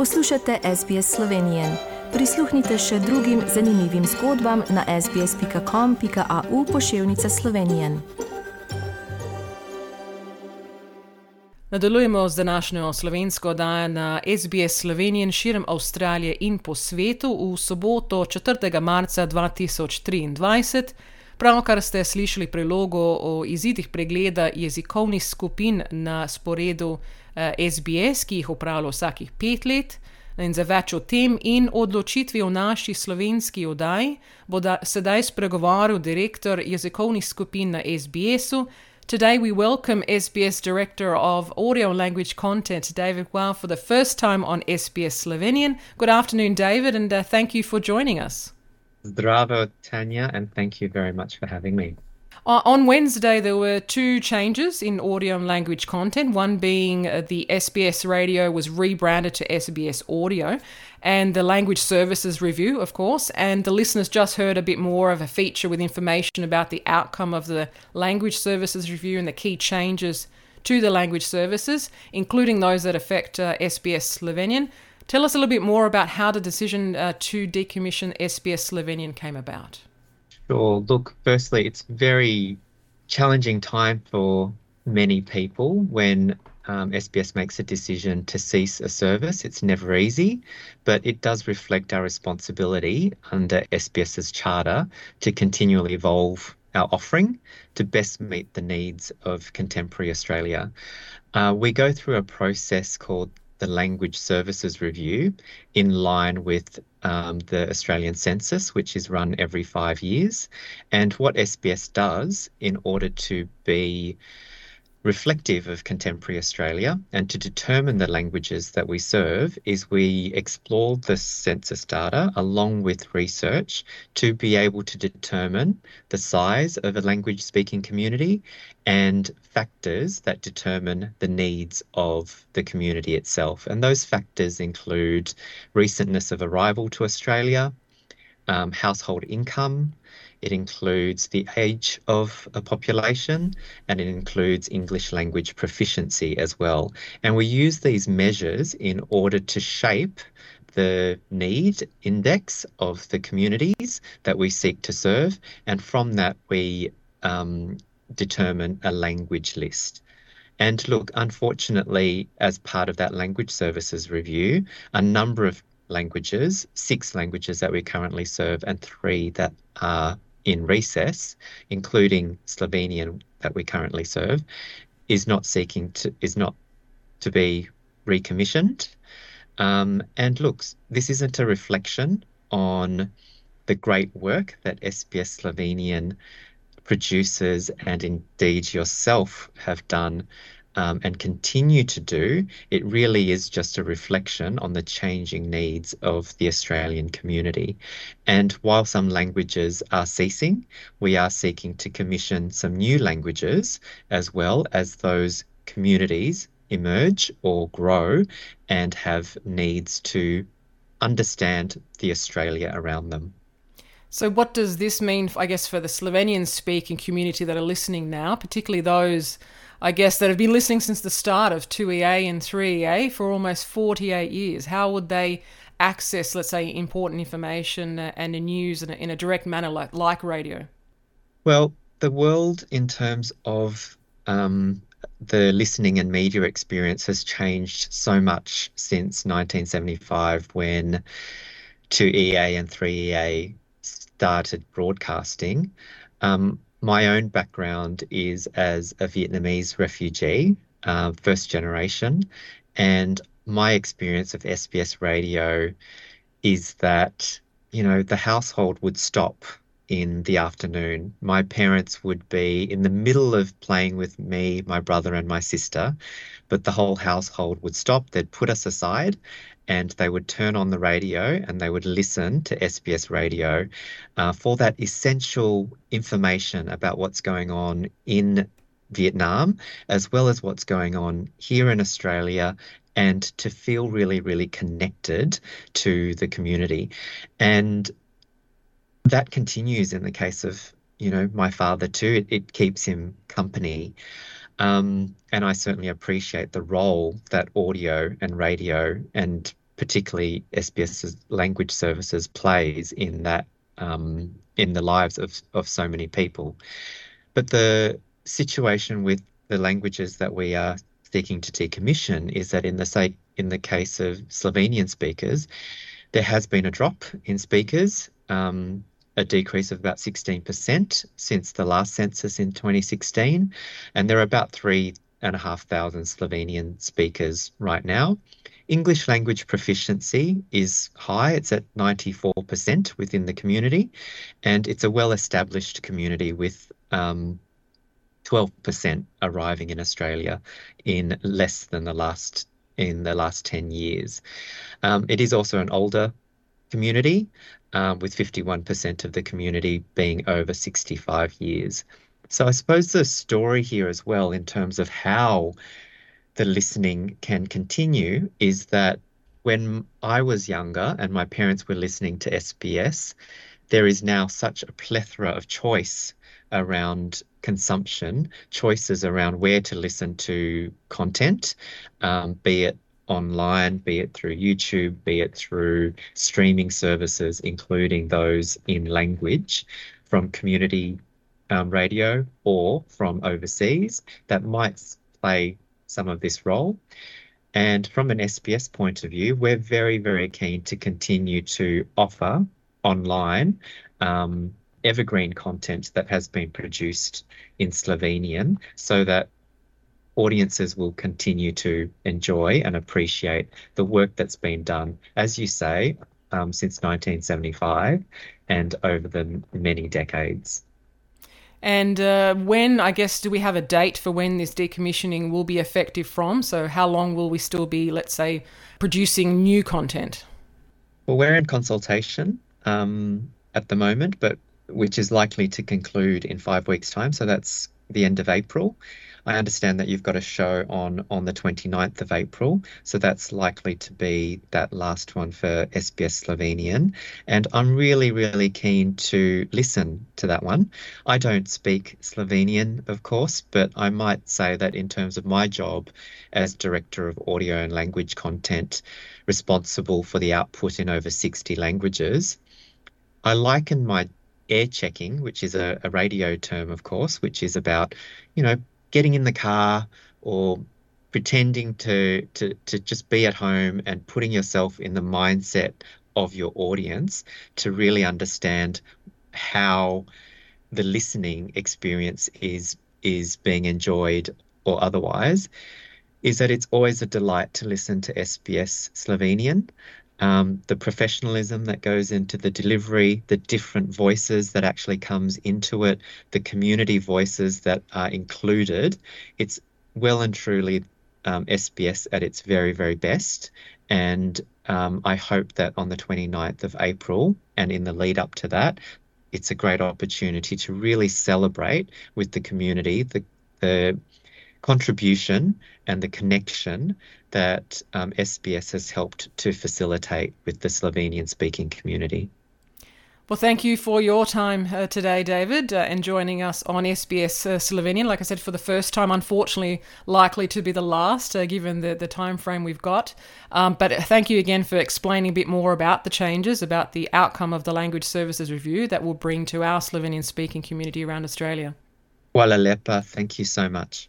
Poslušate SBS Slovenijo. Prisluhnite še drugim zanimivim zgodbam na sbsp.com.au pošiljka Slovenije. Nadaljujemo z današnjo slovensko oddajo na SBS Slovenijo širom Avstralije in po svetu v soboto 4. marca 2023. Pravkar ste slišali prilogo o izidih pregleda jezikovnih skupin na sporedu SBS, ki jih vsakih pet let. In za več o tem in odločitvi o naši slovenski oddaji bo da, sedaj spregovoril direktor jezikovnih skupin na SBS-u. Today we welcome SBS Director of Audio Language Content, David Hua, for the first time on SBS Slovenian. Good afternoon, David, and uh, thank you for joining us. Zdravo, Tanya, and thank you very much for having me. Uh, on Wednesday, there were two changes in audio and language content. One being uh, the SBS radio was rebranded to SBS Audio, and the language services review, of course. And the listeners just heard a bit more of a feature with information about the outcome of the language services review and the key changes to the language services, including those that affect uh, SBS Slovenian. Tell us a little bit more about how the decision uh, to decommission SBS Slovenian came about. Sure. Look, firstly, it's very challenging time for many people when um, SBS makes a decision to cease a service. It's never easy, but it does reflect our responsibility under SBS's charter to continually evolve our offering to best meet the needs of contemporary Australia. Uh, we go through a process called the Language Services Review in line with um, the Australian Census, which is run every five years. And what SBS does in order to be reflective of contemporary Australia and to determine the languages that we serve is we explore the census data along with research to be able to determine the size of a language speaking community and factors that determine the needs of the community itself. And those factors include recentness of arrival to Australia, um, household income, it includes the age of a population and it includes English language proficiency as well. And we use these measures in order to shape the need index of the communities that we seek to serve. And from that, we um, determine a language list. And look, unfortunately, as part of that language services review, a number of languages, six languages that we currently serve, and three that are in recess, including Slovenian that we currently serve, is not seeking to is not to be recommissioned. Um, and looks, this isn't a reflection on the great work that SBS Slovenian producers and indeed yourself have done um, and continue to do, it really is just a reflection on the changing needs of the Australian community. And while some languages are ceasing, we are seeking to commission some new languages as well as those communities emerge or grow and have needs to understand the Australia around them. So, what does this mean, I guess, for the Slovenian speaking community that are listening now, particularly those I guess, that have been listening since the start of 2EA and 3EA for almost 48 years. How would they access, let's say, important information and the news in a, in a direct manner like, like radio? Well, the world in terms of um, the listening and media experience has changed so much since 1975 when 2EA and 3EA started broadcasting. Um, my own background is as a Vietnamese refugee, uh, first generation, and my experience of SBS radio is that you know the household would stop in the afternoon. My parents would be in the middle of playing with me, my brother, and my sister, but the whole household would stop. They'd put us aside and they would turn on the radio and they would listen to SBS radio uh, for that essential information about what's going on in Vietnam, as well as what's going on here in Australia, and to feel really, really connected to the community. And that continues in the case of, you know, my father too. It, it keeps him company. Um, and I certainly appreciate the role that audio and radio and particularly SBS's language services plays in that um, in the lives of, of so many people. But the situation with the languages that we are seeking to decommission is that in the say in the case of Slovenian speakers, there has been a drop in speakers, um, a decrease of about 16% since the last census in 2016, and there are about three and a half thousand Slovenian speakers right now. English language proficiency is high, it's at 94% within the community, and it's a well established community with um, 12% arriving in Australia in less than the last in the last 10 years. Um, it is also an older community, um, with 51% of the community being over 65 years. So I suppose the story here as well, in terms of how the listening can continue is that when I was younger and my parents were listening to SBS, there is now such a plethora of choice around consumption, choices around where to listen to content, um, be it online, be it through YouTube, be it through streaming services, including those in language from community um, radio or from overseas that might play some of this role. And from an SBS point of view, we're very, very keen to continue to offer online um, evergreen content that has been produced in Slovenian so that audiences will continue to enjoy and appreciate the work that's been done, as you say, um, since 1975 and over the many decades. And uh, when, I guess, do we have a date for when this decommissioning will be effective from? So, how long will we still be, let's say, producing new content? Well, we're in consultation um, at the moment, but which is likely to conclude in five weeks' time. So, that's the end of April. I understand that you've got a show on on the 29th of April, so that's likely to be that last one for SBS Slovenian. And I'm really, really keen to listen to that one. I don't speak Slovenian, of course, but I might say that in terms of my job as Director of Audio and Language Content, responsible for the output in over 60 languages, I liken my air checking, which is a, a, radio term, of course, which is about, you know, getting in the car or pretending to, to, to just be at home and putting yourself in the mindset of your audience to really understand how the listening experience is is being enjoyed or otherwise is that it's always a delight to listen to SBS Slovenian um, the professionalism that goes into the delivery, the different voices that actually comes into it, the community voices that are included. It's well and truly um, SBS at its very, very best. And um, I hope that on the 29th of April and in the lead up to that, it's a great opportunity to really celebrate with the community the, the contribution and the connection that um, SBS has helped to facilitate with the Slovenian speaking community. Well, thank you for your time uh, today, David, uh, and joining us on SBS uh, Slovenian. Like I said, for the first time, unfortunately, likely to be the last, uh, given the, the time frame we've got. Um, but thank you again for explaining a bit more about the changes, about the outcome of the Language Services Review that will bring to our Slovenian speaking community around Australia. Hvala lepa, thank you so much.